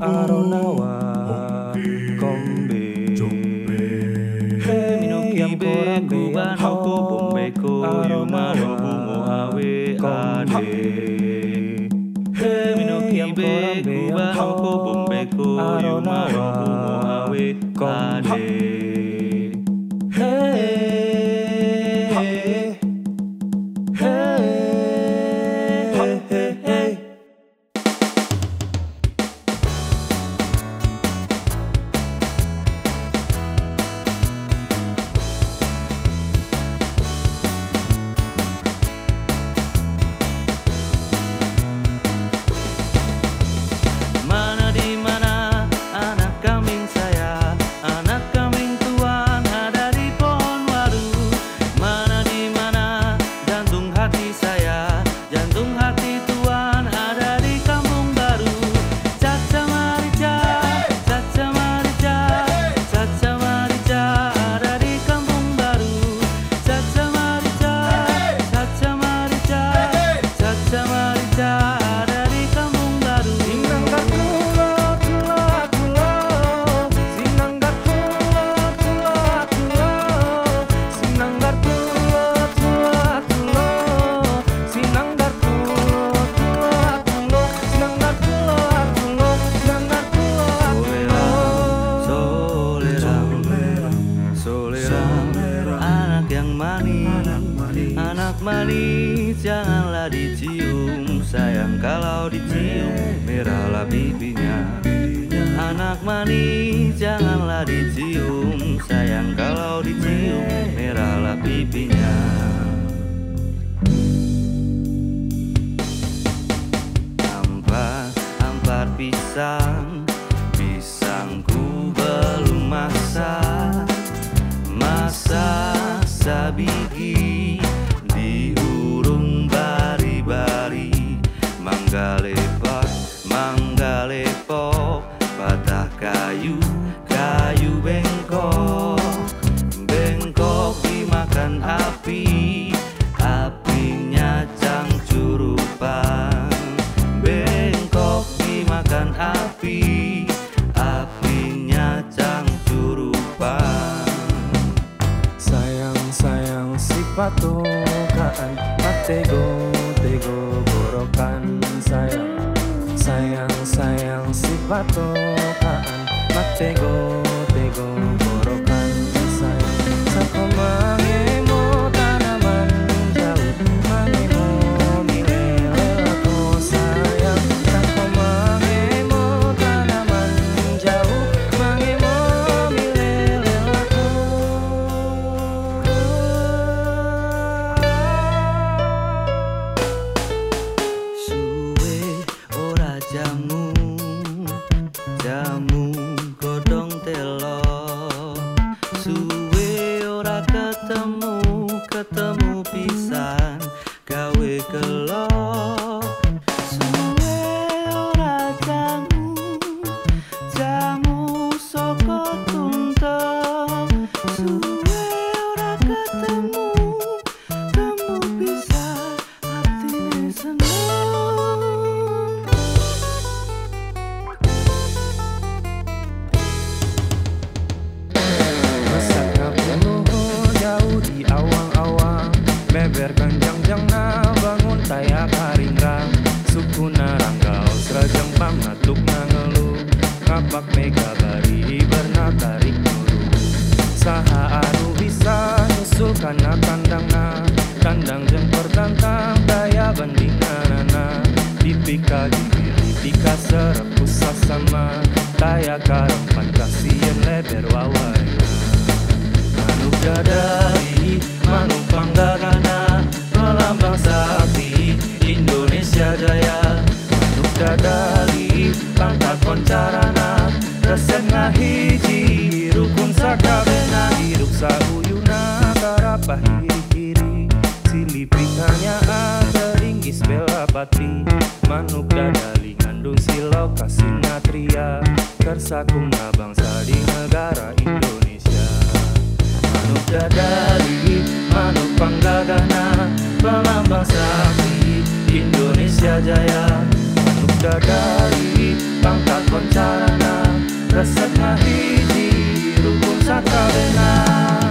aronawa kombe hemi yam korambe hauko bombe ko yuma robumo awe ane hemi no kibe kuba hauko bombe ko yuma robumo awe ane yang manis, anak manis, janganlah dicium, sayang kalau dicium, merahlah pipinya. Anak manis, janganlah dicium, sayang kalau dicium, merahlah pipinya. Ampat, ampat pisang si patokaan Matego tego borokan sayang Sayang sayang si patokaan Matego tego borokan Beber kanjang na bangun tayak haringrang Suku naranggau serajang pangatuk nangelu Kapak mega bari bernatarik nuru. Saha anu bisa nyusul kana kandangna Kandang jeng pertantang daya bandinganana Dipika dibiri pika serepus sasama Daya karempan kasih leber wawarena Manuk dadari, manuk panggagana Melambang sakti Indonesia jaya. Manuk dadari, pangkat koncarana Resep ngahiji, rukun sakabena. Hirup sauyuna, karapah hiri-hiri Silipikanya teringis bela pati Manuk dadali ngandung silo kasih natria Kersakung bangsa di negara Indonesia Manusia dari Manuk Panggagana Pelambang sapi Indonesia Jaya. Manuk dari Pangkat Poncarana Resep Mahiji Rukun Satrabena